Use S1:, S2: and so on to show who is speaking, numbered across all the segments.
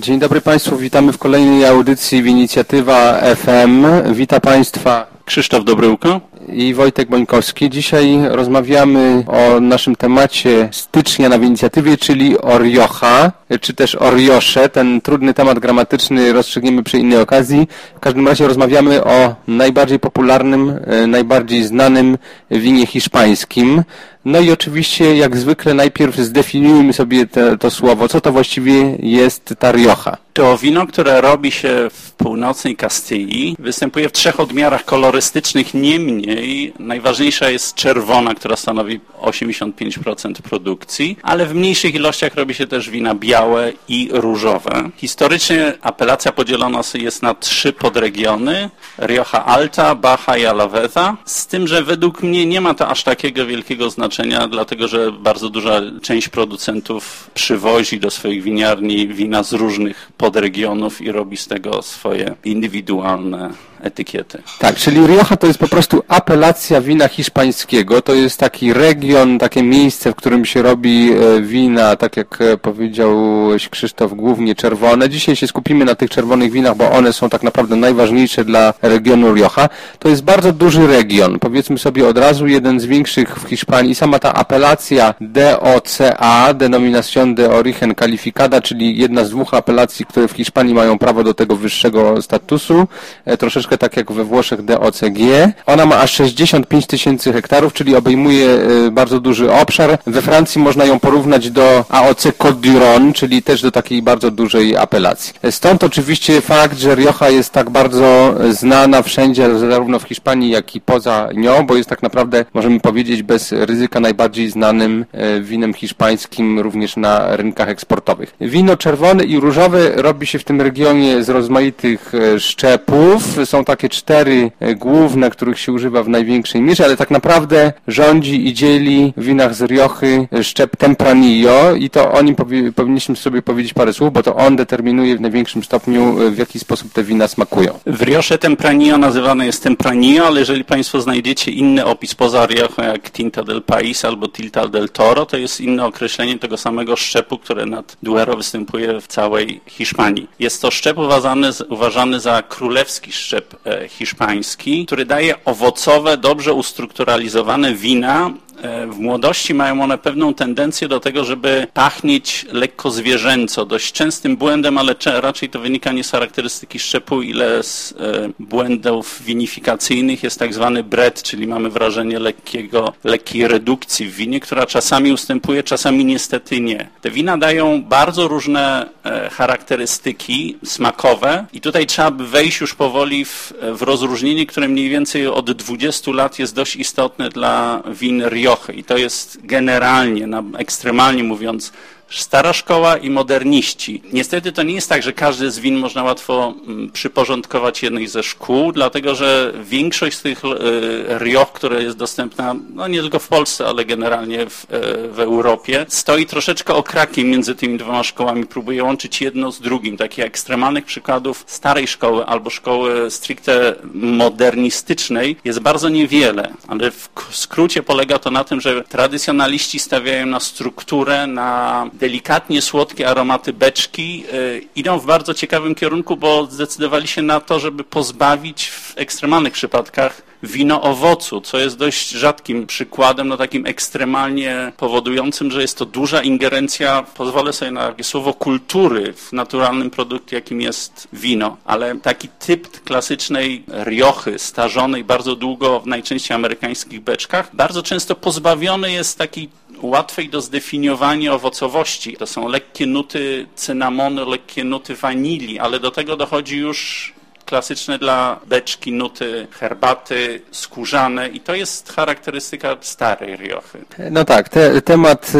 S1: Dzień dobry Państwu, witamy w kolejnej audycji w Inicjatywa FM. Witam Państwa
S2: Krzysztof Dobryłko
S1: i Wojtek Bońkowski. Dzisiaj rozmawiamy o naszym temacie stycznia na inicjatywie, czyli o Rioja, czy też o Riosze. Ten trudny temat gramatyczny rozstrzygniemy przy innej okazji. W każdym razie rozmawiamy o najbardziej popularnym, e, najbardziej znanym winie hiszpańskim. No i oczywiście, jak zwykle, najpierw zdefiniujmy sobie te, to słowo. Co to właściwie jest ta Rioja?
S2: To wino, które robi się w północnej Kastylii, występuje w trzech odmiarach kolorystycznych. Niemniej najważniejsza jest czerwona, która stanowi 85% produkcji, ale w mniejszych ilościach robi się też wina białe i różowe. Historycznie apelacja podzielona jest na trzy podregiony. Rioja Alta, Baja i Alavesa. Z tym, że według mnie nie ma to aż takiego wielkiego znaczenia, dlatego że bardzo duża część producentów przywozi do swoich winiarni wina z różnych podregionów i robi z tego swoje indywidualne etykiety.
S1: Tak, czyli Rioja to jest po prostu apelacja wina hiszpańskiego. To jest taki region, takie miejsce, w którym się robi e, wina, tak jak e, powiedziałeś Krzysztof, głównie czerwone. Dzisiaj się skupimy na tych czerwonych winach, bo one są tak naprawdę najważniejsze dla regionu Rioja. To jest bardzo duży region. Powiedzmy sobie od razu, jeden z większych w Hiszpanii. Sama ta apelacja DOCA, Denominación de Origen Calificada, czyli jedna z dwóch apelacji, które w Hiszpanii mają prawo do tego wyższego statusu. E, troszeczkę troszkę tak jak we Włoszech DOCG. Ona ma aż 65 tysięcy hektarów, czyli obejmuje e, bardzo duży obszar. We Francji można ją porównać do AOC Côte d'Iron, czyli też do takiej bardzo dużej apelacji. Stąd oczywiście fakt, że Rioja jest tak bardzo znana wszędzie, zarówno w Hiszpanii, jak i poza nią, bo jest tak naprawdę, możemy powiedzieć, bez ryzyka najbardziej znanym e, winem hiszpańskim również na rynkach eksportowych. Wino czerwone i różowe robi się w tym regionie z rozmaitych e, szczepów. Są takie cztery e, główne, których się używa w największej mierze, ale tak naprawdę rządzi i dzieli w winach z Riochy e, szczep Tempranillo i to o nim powi powinniśmy sobie powiedzieć parę słów, bo to on determinuje w największym stopniu, e, w jaki sposób te wina smakują.
S2: W Riosze Tempranillo nazywane jest Tempranillo, ale jeżeli Państwo znajdziecie inny opis poza Riochą, jak Tinta del País albo Tinta del Toro, to jest inne określenie tego samego szczepu, które nad Duero występuje w całej Hiszpanii. Jest to szczep uważany, uważany za królewski szczep hiszpański, który daje owocowe, dobrze ustrukturalizowane wina E, w młodości mają one pewną tendencję do tego, żeby pachnieć lekko zwierzęco. Dość częstym błędem, ale raczej to wynika nie z charakterystyki szczepu, ile z e, błędów winifikacyjnych jest tak zwany bread, czyli mamy wrażenie lekkiego, lekkiej redukcji w winie, która czasami ustępuje, czasami niestety nie. Te wina dają bardzo różne e, charakterystyki smakowe i tutaj trzeba wejść już powoli w, w rozróżnienie, które mniej więcej od 20 lat jest dość istotne dla win Rio i to jest generalnie, ekstremalnie mówiąc, stara szkoła i moderniści. Niestety to nie jest tak, że każdy z win można łatwo mm, przyporządkować jednej ze szkół, dlatego że większość z tych e, rioch, która jest dostępna, no nie tylko w Polsce, ale generalnie w, e, w Europie, stoi troszeczkę okrakiem między tymi dwoma szkołami, próbuje łączyć jedno z drugim. Takich ekstremalnych przykładów starej szkoły albo szkoły stricte modernistycznej jest bardzo niewiele, ale w skrócie polega to na tym, że tradycjonaliści stawiają na strukturę, na delikatnie słodkie aromaty beczki y, idą w bardzo ciekawym kierunku, bo zdecydowali się na to, żeby pozbawić w ekstremalnych przypadkach wino owocu, co jest dość rzadkim przykładem, no takim ekstremalnie powodującym, że jest to duża ingerencja, pozwolę sobie na takie słowo kultury w naturalnym produkcie, jakim jest wino, ale taki typ klasycznej riochy, starzonej bardzo długo w najczęściej amerykańskich beczkach, bardzo często pozbawiony jest takiej łatwej do zdefiniowania owocowości. To są lekkie nuty cynamonu, lekkie nuty wanilii, ale do tego dochodzi już klasyczne dla beczki nuty herbaty, skórzane i to jest charakterystyka starej riochy.
S1: No tak, te, temat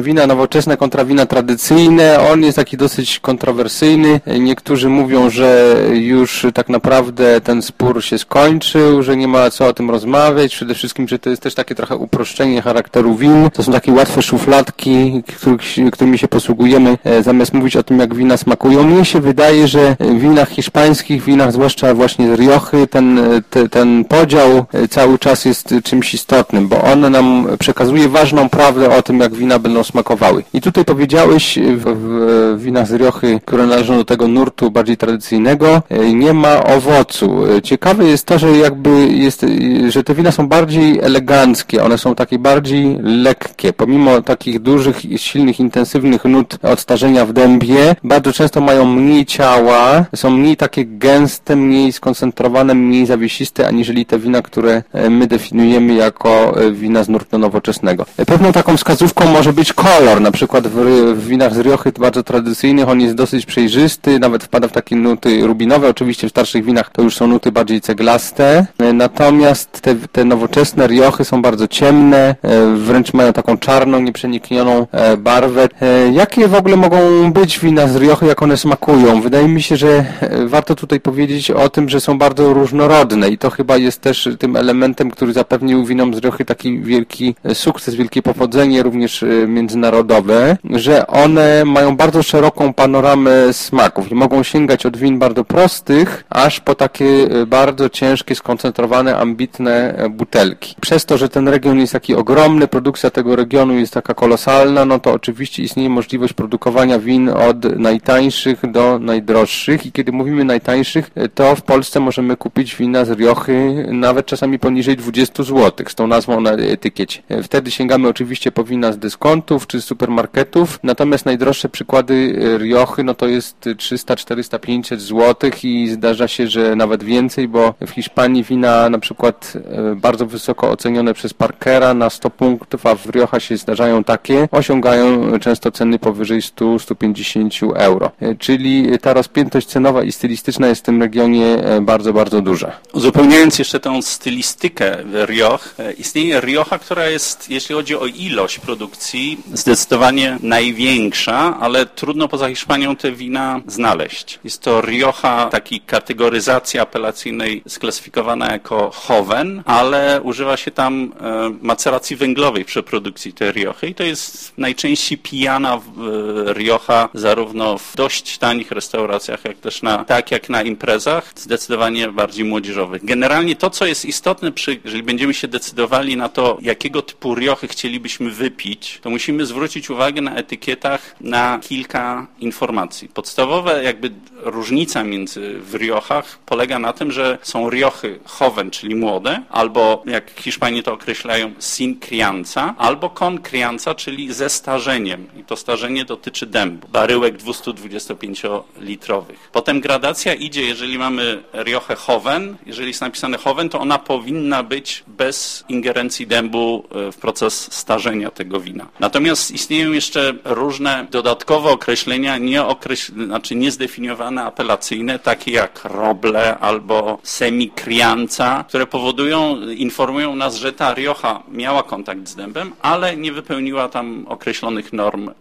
S1: wina nowoczesne kontra wina tradycyjne, on jest taki dosyć kontrowersyjny. Niektórzy mówią, że już tak naprawdę ten spór się skończył, że nie ma co o tym rozmawiać. Przede wszystkim, że to jest też takie trochę uproszczenie charakteru win. To są takie łatwe szufladki, którymi się posługujemy, e, zamiast mówić o tym, jak wina smakują. Mnie się wydaje, że winach hiszpańskich, winach winach, zwłaszcza właśnie Riochy, ten, te, ten podział cały czas jest czymś istotnym, bo on nam przekazuje ważną prawdę o tym, jak wina będą smakowały. I tutaj powiedziałeś w, w winach z Riochy, które należą do tego nurtu bardziej tradycyjnego, nie ma owocu. Ciekawe jest to, że jakby jest, że te wina są bardziej eleganckie, one są takie bardziej lekkie, pomimo takich dużych, silnych, intensywnych nut odstarzenia w dębie, bardzo często mają mniej ciała, są mniej takie gęste, mniej skoncentrowane, mniej zawiesiste, aniżeli te wina, które e, my definiujemy jako e, wina z nurtu nowoczesnego. E, pewną taką wskazówką może być kolor, na przykład w, w winach z Riochy bardzo tradycyjnych on jest dosyć przejrzysty, nawet wpada w takie nuty rubinowe, oczywiście w starszych winach to już są nuty bardziej ceglaste, natomiast te, te nowoczesne Riochy są bardzo ciemne, wręcz mają taką czarną, nieprzeniknioną barwę. Jakie w ogóle mogą być wina z Riochy, jak one smakują? Wydaje mi się, że warto tutaj powiedzieć o tym, że są bardzo różnorodne i to chyba jest też tym elementem, który zapewnił winom z Riochy taki wielki sukces, wielkie powodzenie również międzynarodowe, że one mają bardzo szeroką panoramę smaków i mogą sięgać od win bardzo prostych, aż po takie bardzo ciężkie, skoncentrowane, ambitne butelki. Przez to, że ten region jest taki ogromny, produkcja tego regionu jest taka kolosalna, no to oczywiście istnieje możliwość produkowania win od najtańszych do najdroższych i kiedy mówimy najtańszych, to w Polsce możemy kupić wina z Riochy nawet czasami poniżej 20 zł z tą nazwą na etykiecie. Wtedy sięgamy oczywiście po wina z dyskontów czy z supermarketów, natomiast najdroższe przykłady Riochy no to jest 300, 400, 500 zł i zdarza się, że nawet więcej, bo w Hiszpanii wina na przykład e, bardzo wysoko ocenione przez Parkera na 100 punktów, a w Riocha się zdarzają takie, osiągają często ceny powyżej 100-150 euro. E, czyli ta rozpiętość cenowa i stylistyczna jest w tym regionie e, bardzo, bardzo duża.
S2: Uzupełniając jeszcze tę stylistykę Rioch, istnieje Riocha, która jest, jeśli chodzi o ilość produkcji, zdecydowanie największa, ale trudno poza Hiszpanią te wina znaleźć. Jest to Rioja, takiej kategoryzacji apelacyjnej sklasyfikowana jako Hoven, ale używa się tam e, maceracji węglowej przy produkcji tej Riochy i to jest najczęściej pijana e, Rioja zarówno w dość tanich restauracjach, jak też na, tak jak na imprezach, zdecydowanie bardziej młodzieżowych. Generalnie to, co jest istotne, przy, jeżeli będziemy się decydowali na to, jakiego typu Riochy chcielibyśmy wypić, to musimy zwrócić uwagę na etykietach na kilka informacji. Podstawowa jakby różnica między w Riochach polega na tym, że są Riochy Hoven, czyli młode, albo jak Hiszpanie to określają, sin crianza, albo con crianza, czyli ze starzeniem. I to starzenie dotyczy dębu. Baryłek 225-litrowych. Potem gradacja idzie, jeżeli mamy Riochę Hoven, jeżeli jest napisane Hoven, to ona powinna być bez ingerencji dębu e, w proces starzenia tego wina. Natomiast istnieją jeszcze różne dodatkowe określenia, znaczy niezdefiniowane apelacyjne, takie jak roble albo semikrianca, które powodują, informują nas, że ta Rioja miała kontakt z dębem, ale nie wypełniła tam określonych norm e,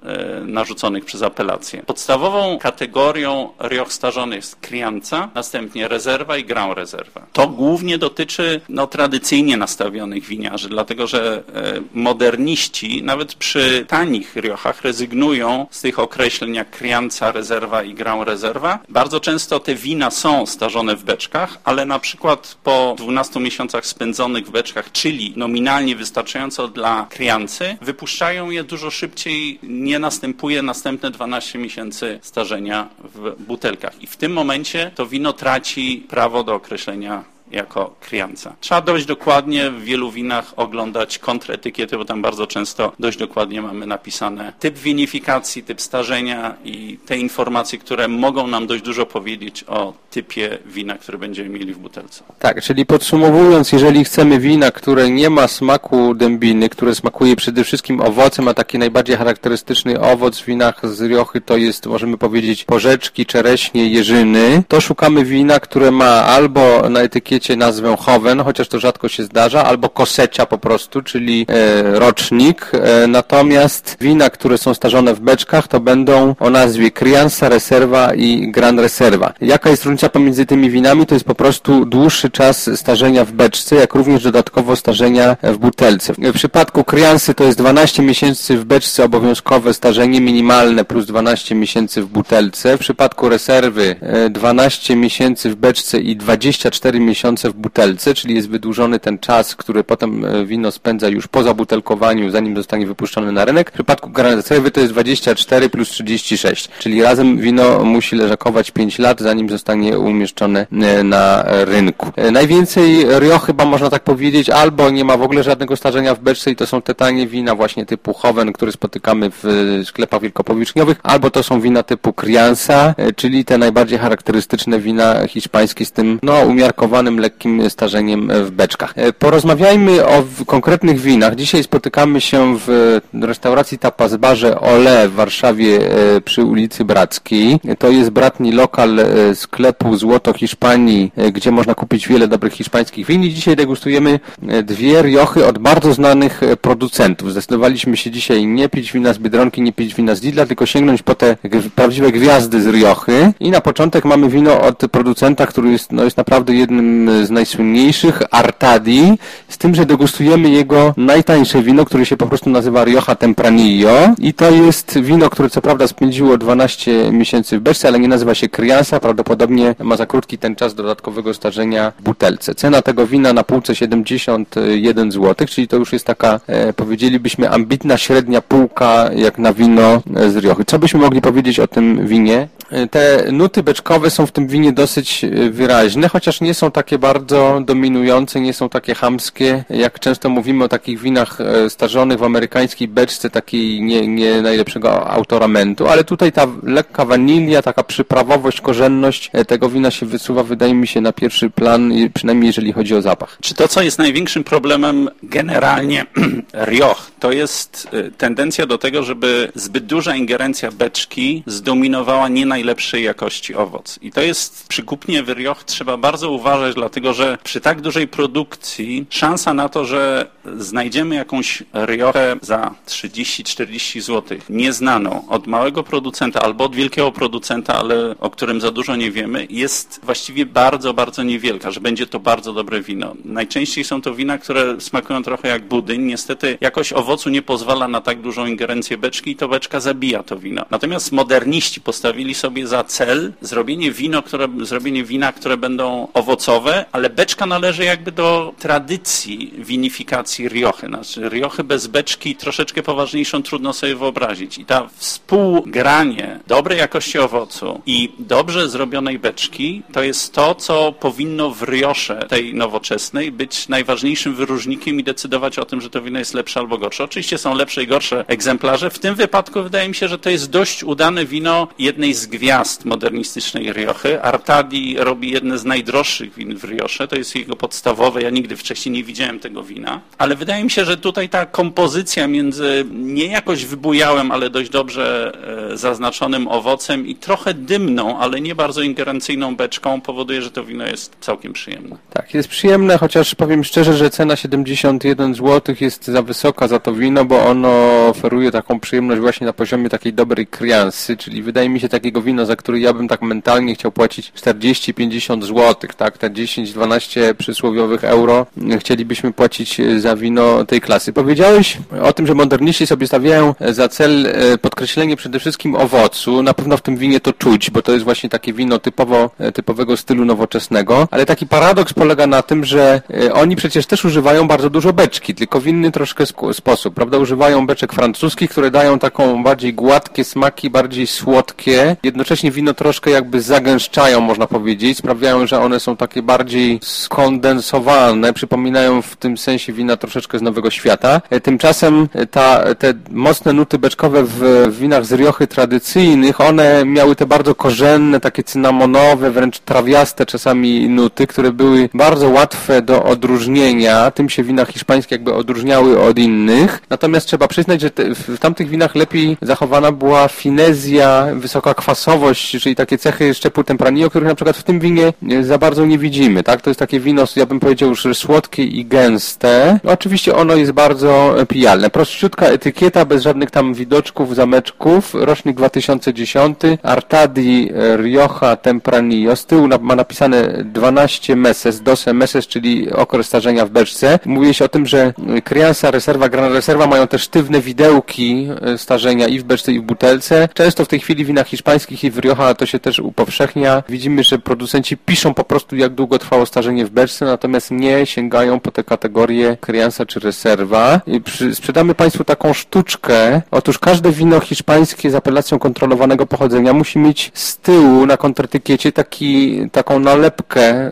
S2: narzuconych przez apelację. Podstawową kategorią Rioch starzonych jest krianca, następnie rezerwa i grand rezerwa. To głównie dotyczy no, tradycyjnie nastawionych winiarzy, dlatego że e, moderniści nawet przy tanich Riochach rezygnują z tych określeń jak krianca, rezerwa i grand rezerwa. Bardzo często te wina są starzone w beczkach, ale na przykład po 12 miesiącach spędzonych w beczkach, czyli nominalnie wystarczająco dla kriancy, wypuszczają je dużo szybciej, nie następuje następne 12 miesięcy starzenia w butelkach. I w tym momencie to wino traci prawo do określenia jako krianca. Trzeba dość dokładnie w wielu winach oglądać kontretykiety, bo tam bardzo często dość dokładnie mamy napisane typ winifikacji, typ starzenia i te informacje, które mogą nam dość dużo powiedzieć o typie wina, które będziemy mieli w butelce.
S1: Tak, czyli podsumowując, jeżeli chcemy wina, które nie ma smaku dębiny, które smakuje przede wszystkim owocem, a taki najbardziej charakterystyczny owoc w winach z Riochy to jest, możemy powiedzieć, porzeczki, czereśnie, jeżyny, to szukamy wina, które ma albo na etykiecie etykiecie nazwę Hoven, chociaż to rzadko się zdarza, albo Kosecia po prostu, czyli e, rocznik. E, natomiast wina, które są starzone w beczkach, to będą o nazwie Crianza, Reserva i Gran Reserva. Jaka jest różnica pomiędzy tymi winami? To jest po prostu dłuższy czas starzenia w beczce, jak również dodatkowo starzenia w butelce. W przypadku Criancy to jest 12 miesięcy w beczce obowiązkowe starzenie minimalne plus 12 miesięcy w butelce. W przypadku Reserwy 12 miesięcy w beczce i 24 miesiące w butelce, czyli jest wydłużony ten czas, który potem e, wino spędza już po zabutelkowaniu, zanim zostanie wypuszczony na rynek. W przypadku Reserve to jest 24 plus 36, czyli razem wino musi leżakować 5 lat, zanim zostanie umieszczone e, na rynku. E, najwięcej Rio chyba można tak powiedzieć, albo nie ma w ogóle żadnego starzenia w beczce i to są te tanie wina właśnie typu Hoven, które spotykamy w sklepach wielkopowierzchniowych, albo to są wina typu Crianza, czyli te najbardziej charakterystyczne wina hiszpańskie z tym no, umiarkowanym, lekkim starzeniem w beczkach. E, porozmawiajmy o konkretnych winach. Dzisiaj spotykamy się w restauracji Tapas Barze Ole w Warszawie e, przy ulicy Brackiej. To jest bratni lokal e, sklepu Złoto Hiszpanii, gdzie można kupić wiele dobrych hiszpańskich win i dzisiaj degustujemy dwie riochy od bardzo znanych producentów. Zdecydowaliśmy się dzisiaj nie pić wina z Biedronki, nie pić wina z Lidla, tylko sięgnąć po te prawdziwe gwiazdy z riochy. I na początek mamy wino od producenta, który jest, no, jest naprawdę jednym z najsłynniejszych, Artadi, z tym, że degustujemy jego najtańsze wino, które się po prostu nazywa Rioja Tempranillo i to jest wino, które co prawda spędziło 12 miesięcy w beczce, ale nie nazywa się Crianza, prawdopodobnie ma za krótki ten czas dodatkowego starzenia w butelce. Cena tego wina na półce 71 zł, czyli to już jest taka, e, powiedzielibyśmy, ambitna średnia półka jak na wino z Riochy. Co byśmy mogli powiedzieć o tym winie? E, te nuty beczkowe są w tym winie dosyć e, wyraźne, chociaż nie są takie bardzo dominujące, nie są takie hamskie, jak często mówimy o takich winach e, starzonych w amerykańskiej beczce, takiej nie, nie najlepszego autoramentu, ale tutaj ta lekka wanilia, taka przyprawowość, korzenność tego wina się wysuwa, wydaje mi się, na pierwszy plan, przynajmniej jeżeli chodzi o zapach.
S2: Czy to, co jest największym problemem generalnie Rioch, to jest tendencja do tego, żeby zbyt duża ingerencja beczki zdominowała nie najlepszej jakości owoc. I to jest przy kupnie w Rioch trzeba bardzo uważać, dlatego że przy tak dużej produkcji szansa na to, że znajdziemy jakąś Riochę za 30-40 zł, nieznaną od małego producenta albo od wielkiego producenta, ale o którym za dużo nie wiemy, jest właściwie bardzo, bardzo niewielka, że będzie to bardzo dobre wino. Najczęściej są to wina, które smakują trochę jak budyń. Niestety jakość owocu nie pozwala na tak dużą ingerencję beczki i to beczka zabija to wino. Natomiast moderniści postawili sobie za cel zrobienie wino, które, zrobienie wina, które będą owocowe, ale beczka należy jakby do tradycji winifikacji Riochy. Znaczy Riochy bez beczki troszeczkę poważniejszą trudno sobie wyobrazić. I ta współgranie dobrej jakości owocu i dobrze zrobionej beczki to jest to, co powinno w Riosze tej nowoczesnej być najważniejszym wyróżnikiem i decydować o tym, że to wino jest lepsze albo gorsze. Oczywiście są lepsze i gorsze egzemplarze. W tym wypadku wydaje mi się, że to jest dość udane wino jednej z gwiazd modernistycznej Riochy. Artadi robi jedne z najdroższych win w Riosze, to jest jego podstawowe, ja nigdy wcześniej nie widziałem tego wina, ale wydaje mi się, że tutaj ta kompozycja między nie jakoś wybujałym, ale dość dobrze e, zaznaczonym owocem i trochę dymną, ale nie bardzo ingerencyjną beczką powoduje, że to wino jest całkiem przyjemne.
S1: Tak, jest przyjemne, chociaż powiem szczerze, że cena 71 zł jest za wysoka za to wino, bo ono oferuje taką przyjemność właśnie na poziomie takiej dobrej kriansy, czyli wydaje mi się takiego wina, za który ja bym tak mentalnie chciał płacić 40-50 zł, tak, te 10-12 przysłowiowych euro chcielibyśmy płacić za wino tej klasy. Powiedziałeś o tym, że moderniści sobie stawiają za cel e, podkreślenie przede wszystkim owocu. Na pewno w tym winie to czuć, bo to jest właśnie takie wino typowo, e, typowego stylu nowoczesnego, ale taki paradoks polega na tym, że e, oni przecież też używają bardzo dużo beczki, tylko w inny troszkę sposób, prawda? Używają beczek francuskich, które dają taką bardziej gładkie smaki, bardziej słodkie. Jednocześnie wino troszkę jakby zagęszczają, można powiedzieć, sprawiają, że one są takie bardziej skondensowane, przypominają w tym sensie wina troszeczkę z Nowego Świata. E, tymczasem ta, te mocne nuty beczkowe w winach z Riochy tradycyjnych, one miały te bardzo korzenne, takie cynamonowe, wręcz trawiaste czasami nuty, które były bardzo łatwe do odróżnienia. Tym się wina hiszpańskie jakby odróżniały od innych. Natomiast trzeba przyznać, że te, w tamtych winach lepiej zachowana była finezja wysoka kwasowość kwasowość, czyli takie cechy szczepu Tempranillo, których na przykład w tym winie za bardzo nie widzimy, tak? To jest takie wino, ja bym powiedział, że słodkie i gęste. Oczywiście ono jest bardzo pijalne. Prościutka etykieta, bez żadnych tam widoczków, zameczków. Rocznik 2010. Artadi Rioja Tempranillo. Z tyłu ma napisane 12 meses, 12 meses, czyli okres starzenia w beczce. Mówi się o tym, że Crianza Reserva, Gran Reserva mają też sztywne widełki e, starzenia i w beczce i w butelce. Często w tej chwili w winach hiszpańskich i w Rioja to się też upowszechnia. Widzimy, że producenci piszą po prostu jak długo trwało starzenie w beczce, natomiast nie sięgają po te kategorie Crianza czy Reserva. I przy, sprzedamy Państwu taką sztuczkę. Otóż każde wino hiszpańskie z apelacją kontrolowanego pochodzenia musi mieć z tyłu na kontretykiecie taki, taką nalepkę e,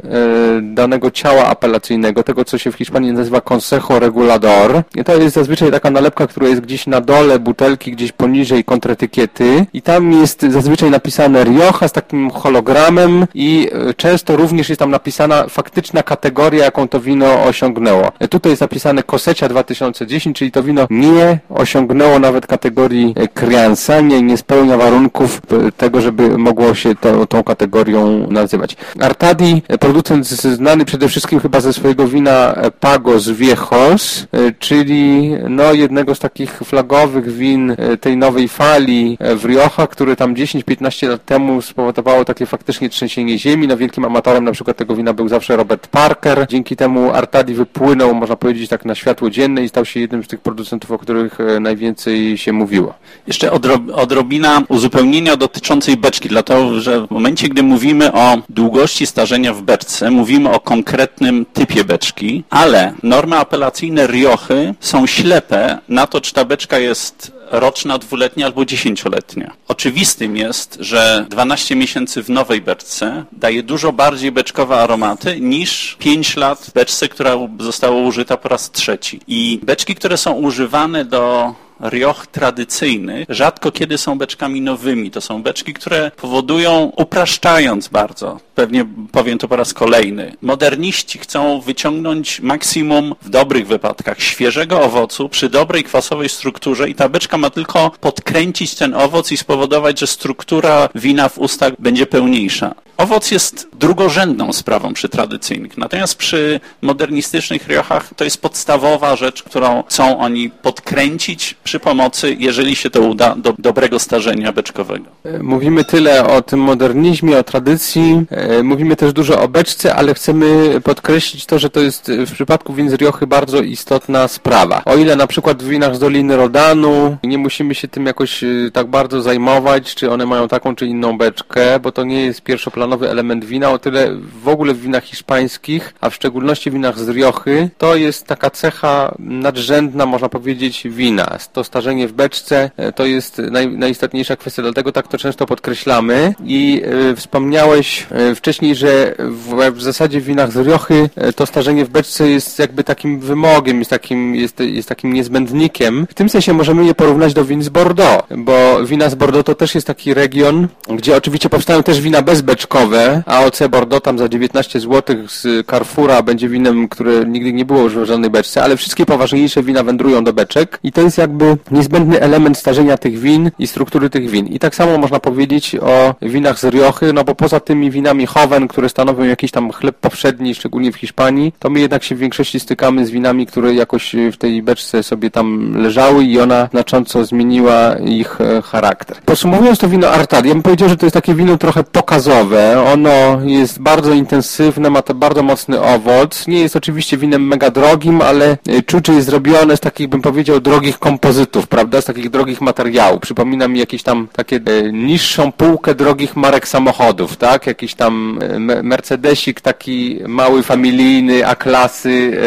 S1: danego ciała apelacyjnego, tego co się w Hiszpanii nazywa Consejo Regulador. I to jest zazwyczaj taka nalepka, która jest gdzieś na dole butelki, gdzieś poniżej kontretykiety i tam jest zazwyczaj napisane Rioja z takim hologramem i e, często również jest tam napisana faktyczna kategoria, jaką to wino osiągnęło. E, tutaj jest napisane Kosecia 2010, czyli to wino nie osiągnęło nawet kategorii Crianza, nie, nie spełnia warunków e, tego, żeby mogło się to, tą kategorią nazywać. Artadi, producent znany przede wszystkim chyba ze swojego wina Pagos Viejos, czyli no, jednego z takich flagowych win tej nowej fali w Rioja, który tam 10-15 lat temu spowodowało takie faktycznie trzęsienie ziemi. No wielkim amatorem na przykład tego wina był zawsze Robert Parker. Dzięki temu Artadi wypłynął, można powiedzieć, tak na światło dzienne i stał się jednym z tych producentów, o których e, najwięcej się mówiło.
S2: Jeszcze odrobina uzupełnienia dotyczącej beczki, dlatego że w momencie, gdy mówimy o długości starzenia w beczce, mówimy o konkretnym typie beczki, ale normy apelacyjne Riochy są ślepe na to, czy ta beczka jest roczna, dwuletnia albo dziesięcioletnia. Oczywistym jest, że 12 miesięcy w nowej beczce daje dużo bardziej beczkowe aromaty niż 5 lat w beczce, która została użyta po raz trzeci. I beczki, które są używane do rioch tradycyjny rzadko kiedy są beczkami nowymi. To są beczki, które powodują, upraszczając bardzo, pewnie powiem to po raz kolejny, moderniści chcą wyciągnąć maksimum w dobrych wypadkach świeżego owocu przy dobrej kwasowej strukturze i ta beczka ma tylko podkręcić ten owoc i spowodować, że struktura wina w ustach będzie pełniejsza. Owoc jest drugorzędną sprawą przy tradycyjnych, natomiast przy modernistycznych riochach to jest podstawowa rzecz, którą chcą oni podkręcić przy pomocy, jeżeli się to uda, do dobrego starzenia beczkowego.
S1: Mówimy tyle o tym modernizmie, o tradycji, e, mówimy też dużo o beczce, ale chcemy podkreślić to, że to jest w przypadku win z Riochy bardzo istotna sprawa. O ile na przykład w winach z Doliny Rodanu nie musimy się tym jakoś e, tak bardzo zajmować, czy one mają taką czy inną beczkę, bo to nie jest pierwszoplanowe nowy element wina, o tyle w ogóle w winach hiszpańskich, a w szczególności w winach z Riochy, to jest taka cecha nadrzędna, można powiedzieć, wina. To starzenie w beczce e, to jest naj, najistotniejsza kwestia, dlatego tak to często podkreślamy. I y, wspomniałeś y, wcześniej, że w, w, zasadzie w winach z Riochy to starzenie w beczce jest jakby takim wymogiem, jest takim, jest, jest takim niezbędnikiem. W tym sensie możemy je porównać do win z Bordeaux, bo wina z Bordeaux to też jest taki region, gdzie oczywiście powstają też wina bezbeczkowe, cenowe. AOC Bordeaux tam za 19 zł z Carrefoura będzie winem, które nigdy nie było w żadnej beczce, ale wszystkie poważniejsze wina wędrują do beczek i to jest jakby niezbędny element starzenia tych win i struktury tych win. I tak samo można powiedzieć o winach z Riochy, no bo poza tymi winami Hoven, które stanowią jakiś tam chleb powszedni, szczególnie w Hiszpanii, to my jednak się w większości stykamy z winami, które jakoś w tej beczce sobie tam leżały i ona znacząco zmieniła ich e, charakter. Podsumowując to wino Artad, ja bym powiedział, że to jest takie wino trochę pokazowe, ono jest bardzo intensywne, ma to bardzo mocny owoc. Nie jest oczywiście winem mega drogim, ale e, czucie jest zrobione z takich, bym powiedział, drogich kompozytów, prawda? Z takich drogich materiałów. Przypomina mi jakieś tam takie e, niższą półkę drogich marek samochodów, tak? Jakiś tam e, Mercedesik taki mały, familijny, A-klasy,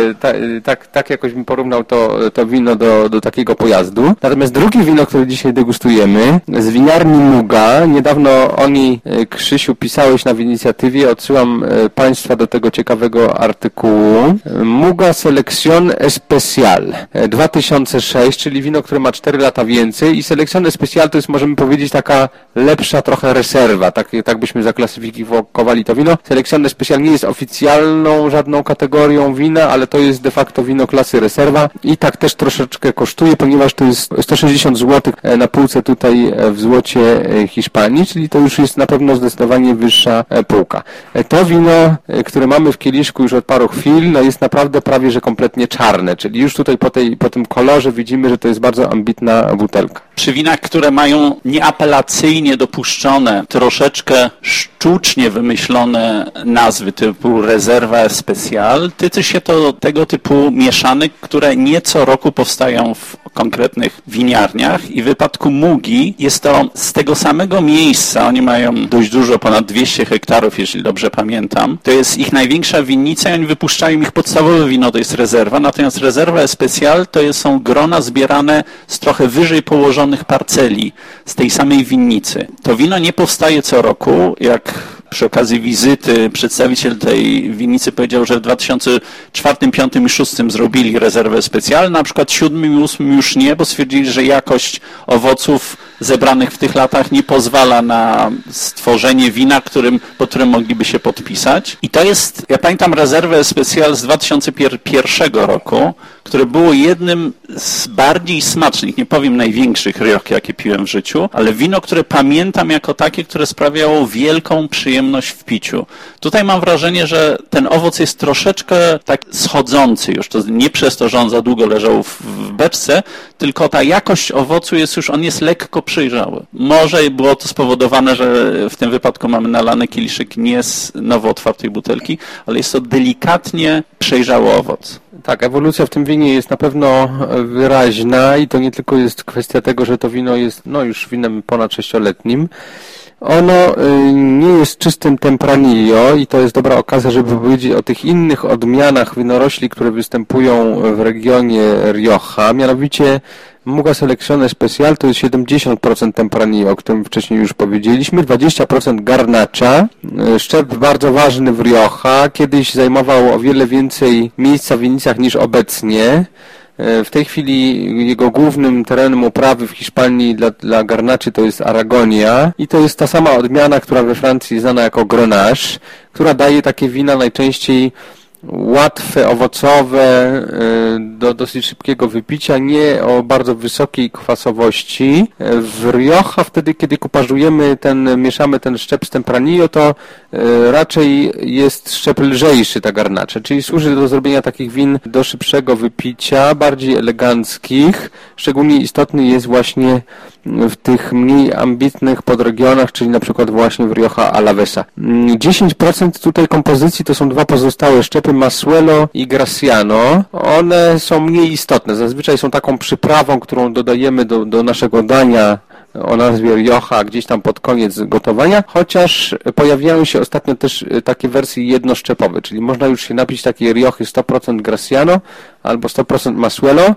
S1: tak, tak jakoś bym porównał to, to wino do, do takiego pojazdu. Natomiast drugie wino, które dzisiaj degustujemy, z winiarni Muga, niedawno o niej Krzysiu pisał napisałeś na inicjatywie. Odsyłam Państwa do tego ciekawego artykułu. Muga Selección Especial 2006, czyli wino, które ma 4 lata więcej i Selección Especial to jest, możemy powiedzieć, taka lepsza trochę reserwa, tak, tak byśmy zaklasyfikowali to wino. Selección Especial nie jest oficjalną żadną kategorią wina, ale to jest de facto wino klasy reserwa i tak też troszeczkę kosztuje, ponieważ to jest 160 zł na półce tutaj w złocie Hiszpanii, czyli to już jest na pewno zdecydowanie wyższa półka. To wino, które mamy w kieliszku już od paru chwil, no jest naprawdę prawie, że kompletnie czarne, czyli już tutaj po, tej, po tym kolorze widzimy, że to jest bardzo ambitna butelka.
S2: Przy winach, które mają nieapelacyjnie dopuszczone, troszeczkę sztucznie wymyślone nazwy typu rezerwa especial, tyczy się to tego typu mieszanek, które nie co roku powstają w konkretnych winiarniach i w wypadku Mugi jest to z tego samego miejsca, oni mają dość dużo, ponad 200 hektarów, jeśli dobrze pamiętam. To jest ich największa winnica i oni wypuszczają ich podstawowe wino, to jest rezerwa, natomiast rezerwa especial to jest, są grona zbierane z trochę wyżej położonych parceli, z tej samej winnicy. To wino nie powstaje co roku, jak przy okazji wizyty przedstawiciel tej winnicy powiedział, że w 2004, 2005 i 2006 zrobili rezerwę specjalną, na przykład w 2007 i 2008 już nie, bo stwierdzili, że jakość owoców zebranych w tych latach nie pozwala na stworzenie wina, którym, po którym mogliby się podpisać. I to jest, ja pamiętam rezerwę specjal z 2001 roku, które było jednym z bardziej smacznych, nie powiem największych rioch, jakie piłem w życiu, ale wino, które pamiętam jako takie, które sprawiało wielką przyjemność w piciu. Tutaj mam wrażenie, że ten owoc jest troszeczkę tak schodzący już, to nie przez to, że on za długo leżał w, beczce, tylko ta jakość owocu jest już, on jest lekko przejrzały. Może było to spowodowane, że w tym wypadku mamy nalany kieliszek nie z nowo otwartej butelki, ale jest to delikatnie przejrzały owoc.
S1: Tak, ewolucja w tym winie jest na pewno wyraźna i to nie tylko jest kwestia tego, że to wino jest no już winem ponad sześcioletnim. Ono y, nie jest czystym tempranillo i to jest dobra okazja, żeby powiedzieć o tych innych odmianach winorośli, które występują w regionie Rioja, mianowicie Muga Selección Especial to jest 70% Tempranillo, o którym wcześniej już powiedzieliśmy, 20% Garnacza, e, szczep bardzo ważny w Rioja, kiedyś zajmował o wiele więcej miejsca w winnicach niż obecnie. E, w tej chwili jego głównym terenem uprawy w Hiszpanii dla, dla garnaczy to jest Aragonia. I to jest ta sama odmiana, która we Francji znana jako Grenache, która daje takie wina najczęściej łatwe, owocowe, y, do dosyć szybkiego wypicia, nie o bardzo wysokiej kwasowości. W Rioja wtedy, kiedy kuparzujemy ten, mieszamy ten szczep z tempranillo, to raczej jest szczep lżejszy, ta garnacze, czyli służy do zrobienia takich win do szybszego wypicia, bardziej eleganckich. Szczególnie istotny jest właśnie w tych mniej ambitnych podregionach, czyli na przykład właśnie w Rioja Alavesa. 10% tutaj kompozycji to są dwa pozostałe szczepy, Masuelo i Graciano. One są mniej istotne. Zazwyczaj są taką przyprawą, którą dodajemy do, do naszego dania o nazwie Rioja gdzieś tam pod koniec gotowania, chociaż pojawiają się ostatnio też takie wersje jednoszczepowe, czyli można już się napić takiej Riochy 100% Graciano albo 100% Masuelo.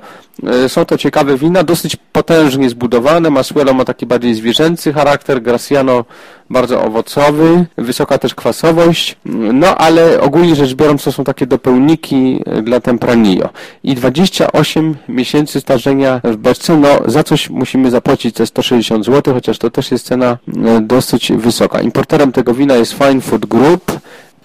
S1: E, są to ciekawe wina, dosyć potężnie zbudowane. Masuelo ma taki bardziej zwierzęcy charakter, Graciano bardzo owocowy, wysoka też kwasowość, no ale ogólnie rzecz biorąc to są takie dopełniki e, dla Tempranillo. I 28 miesięcy starzenia w beczce, no za coś musimy zapłacić te 160 zł, chociaż to też jest cena e, dosyć wysoka. Importerem tego wina jest Fine Food Group,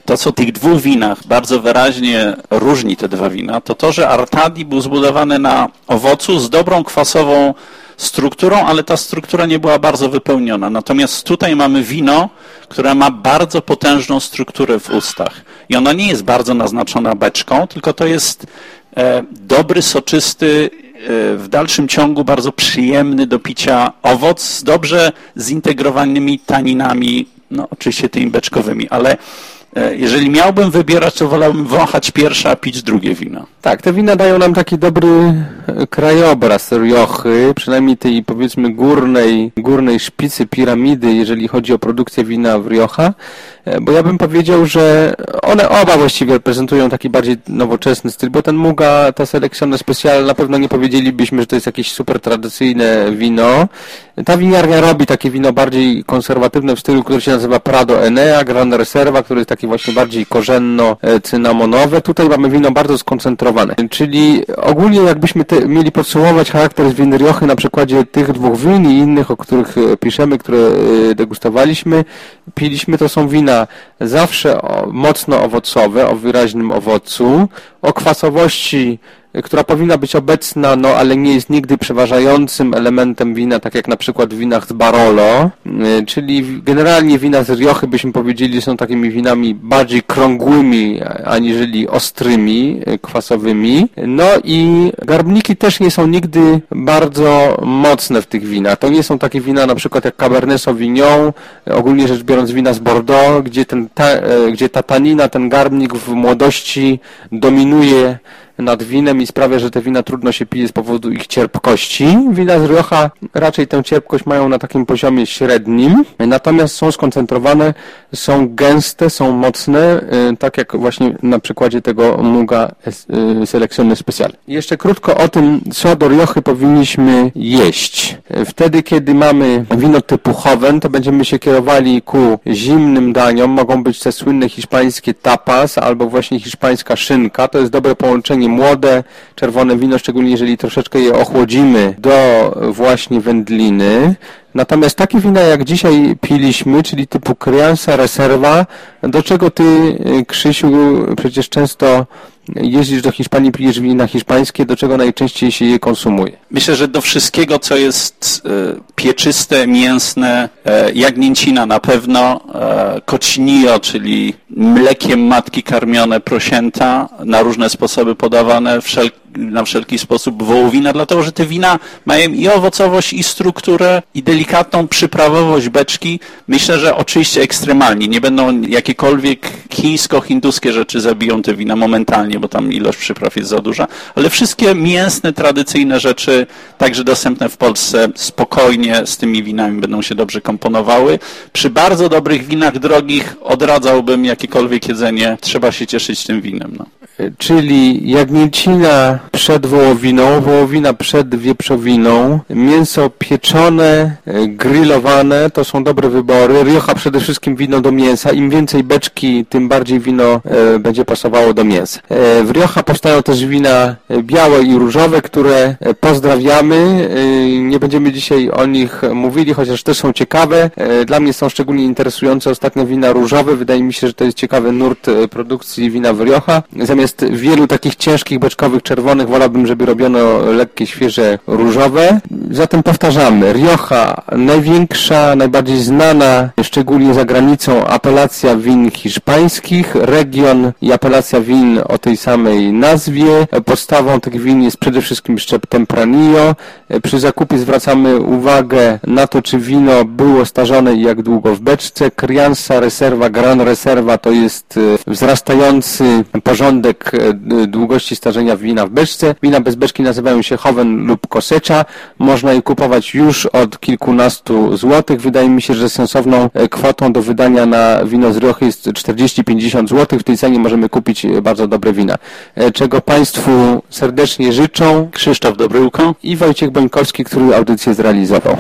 S2: to, co tych dwóch winach bardzo wyraźnie różni te dwa wina, to to, że Artadi był zbudowany na owocu z dobrą kwasową strukturą, ale ta struktura nie była bardzo wypełniona. Natomiast tutaj mamy wino, które ma bardzo potężną strukturę w ustach. I ona nie jest bardzo naznaczona beczką, tylko to jest e, dobry, soczysty, e, w dalszym ciągu bardzo przyjemny do picia owoc z dobrze zintegrowanymi taninami, no oczywiście tymi beczkowymi, ale jeżeli miałbym wybierać, to wolałbym wąchać pierwsze, a pić drugie wino.
S1: Tak, te wina dają nam taki dobry e, krajobraz Riochy, przynajmniej tej powiedzmy górnej, górnej szpicy piramidy, jeżeli chodzi o produkcję wina w Rioja, e, bo ja bym powiedział, że one oba właściwie reprezentują taki bardziej nowoczesny styl, bo ten Muga, ta selekcjona specjalna, na pewno nie powiedzielibyśmy, że to jest jakieś super tradycyjne wino, Ta winiarnia robi takie wino bardziej konserwatywne w stylu, który się nazywa Prado Enea, Gran Reserva, który jest taki właśnie bardziej korzenno-cynamonowe. Tutaj mamy wino bardzo skoncentrowane. Czyli ogólnie jakbyśmy te, mieli podsumować charakter win Riochy na przykładzie tych dwóch win i innych, o których e, piszemy, które e, degustowaliśmy, piliśmy, to są wina zawsze mocno owocowe, o wyraźnym owocu, o kwasowości która powinna być obecna, no ale nie jest nigdy przeważającym elementem wina, tak jak na przykład w winach z Barolo, y, czyli generalnie wina z Riochy byśmy powiedzieli są takimi winami bardziej krągłymi, aniżeli ostrymi, y, kwasowymi. No i garbniki też nie są nigdy bardzo mocne w tych winach. To nie są takie wina na przykład jak Cabernet Sauvignon, ogólnie rzecz biorąc wina z Bordeaux, gdzie, ten ta, y, gdzie ta tanina, ten garbnik w młodości dominuje nad winem i sprawia, że te wina trudno się pije z powodu ich cierpkości. Wina z Rioja raczej tę cierpkość mają na takim poziomie średnim, natomiast są skoncentrowane, są gęste, są mocne, y, tak jak właśnie na przykładzie tego Muga y, Seleccione Special. Jeszcze krótko o tym, co do Riochy powinniśmy jeść. Wtedy, kiedy mamy wino typu Hoven, to będziemy się kierowali ku zimnym daniom. Mogą być te słynne hiszpańskie tapas albo właśnie hiszpańska szynka. To jest dobre połączenie młode, czerwone wino, szczególnie jeżeli troszeczkę je ochłodzimy do właśnie wędliny. Natomiast takie wina jak dzisiaj piliśmy, czyli typu Crianza Reserva, do czego ty, Krzysiu, przecież często jeździsz do Hiszpanii, pijesz wina hiszpańskie, do czego najczęściej się je konsumuje?
S2: Myślę, że do wszystkiego, co jest e, pieczyste, mięsne, e, jagnięcina na pewno, e, kocinio, czyli mlekiem matki karmione prosięta, na różne sposoby podawane, wszelkie na wszelki sposób wołowina, dlatego że te wina mają i owocowość, i strukturę, i delikatną przyprawowość beczki. Myślę, że oczywiście ekstremalnie. Nie będą jakiekolwiek chińsko-hinduskie rzeczy zabiją te wina momentalnie, bo tam ilość przypraw jest za duża, ale wszystkie mięsne, tradycyjne rzeczy, także dostępne w Polsce, spokojnie z tymi winami będą się dobrze komponowały. Przy bardzo dobrych winach drogich odradzałbym jakiekolwiek jedzenie. Trzeba się cieszyć tym winem. No.
S1: Czyli jagnięcina przed wołowiną, wołowina przed wieprzowiną, mięso pieczone, e, grillowane, to są dobre wybory. Riocha przede wszystkim wino do mięsa. Im więcej beczki, tym bardziej wino e, będzie pasowało do mięsa. E, w Riocha powstają też wina białe i różowe, które pozdrawiamy. Nie będziemy dzisiaj o nich mówili, chociaż też są ciekawe. Dla mnie są szczególnie interesujące ostatnio wina różowe. Wydaje mi się, że to jest ciekawy nurt produkcji wina w Riocha. Zamiast wielu takich ciężkich beczkowych czerwonych wolałbym, żeby robiono lekkie, świeże, różowe. Zatem powtarzamy, Rioja, największa, najbardziej znana, szczególnie za granicą, apelacja win hiszpańskich, region i apelacja win o tej samej nazwie. Podstawą tych win jest przede wszystkim szczep Tempranillo. Przy zakupie zwracamy uwagę na to, czy wino było starzone i jak długo w beczce. Crianza Reserva, Gran Reserva to jest e, wzrastający porządek e, długości starzenia wina w beczce beczce. Wina bez beczki nazywają się Hoven lub Kosecza. Można je kupować już od kilkunastu złotych. Wydaje mi się, że sensowną e, kwotą do wydania na wino z Riochy jest 40-50 złotych. W tej cenie możemy kupić e, bardzo dobre wina. E, czego Państwu serdecznie życzą
S2: Krzysztof Dobryłko
S1: i Wojciech Bońkowski, który audycję zrealizował.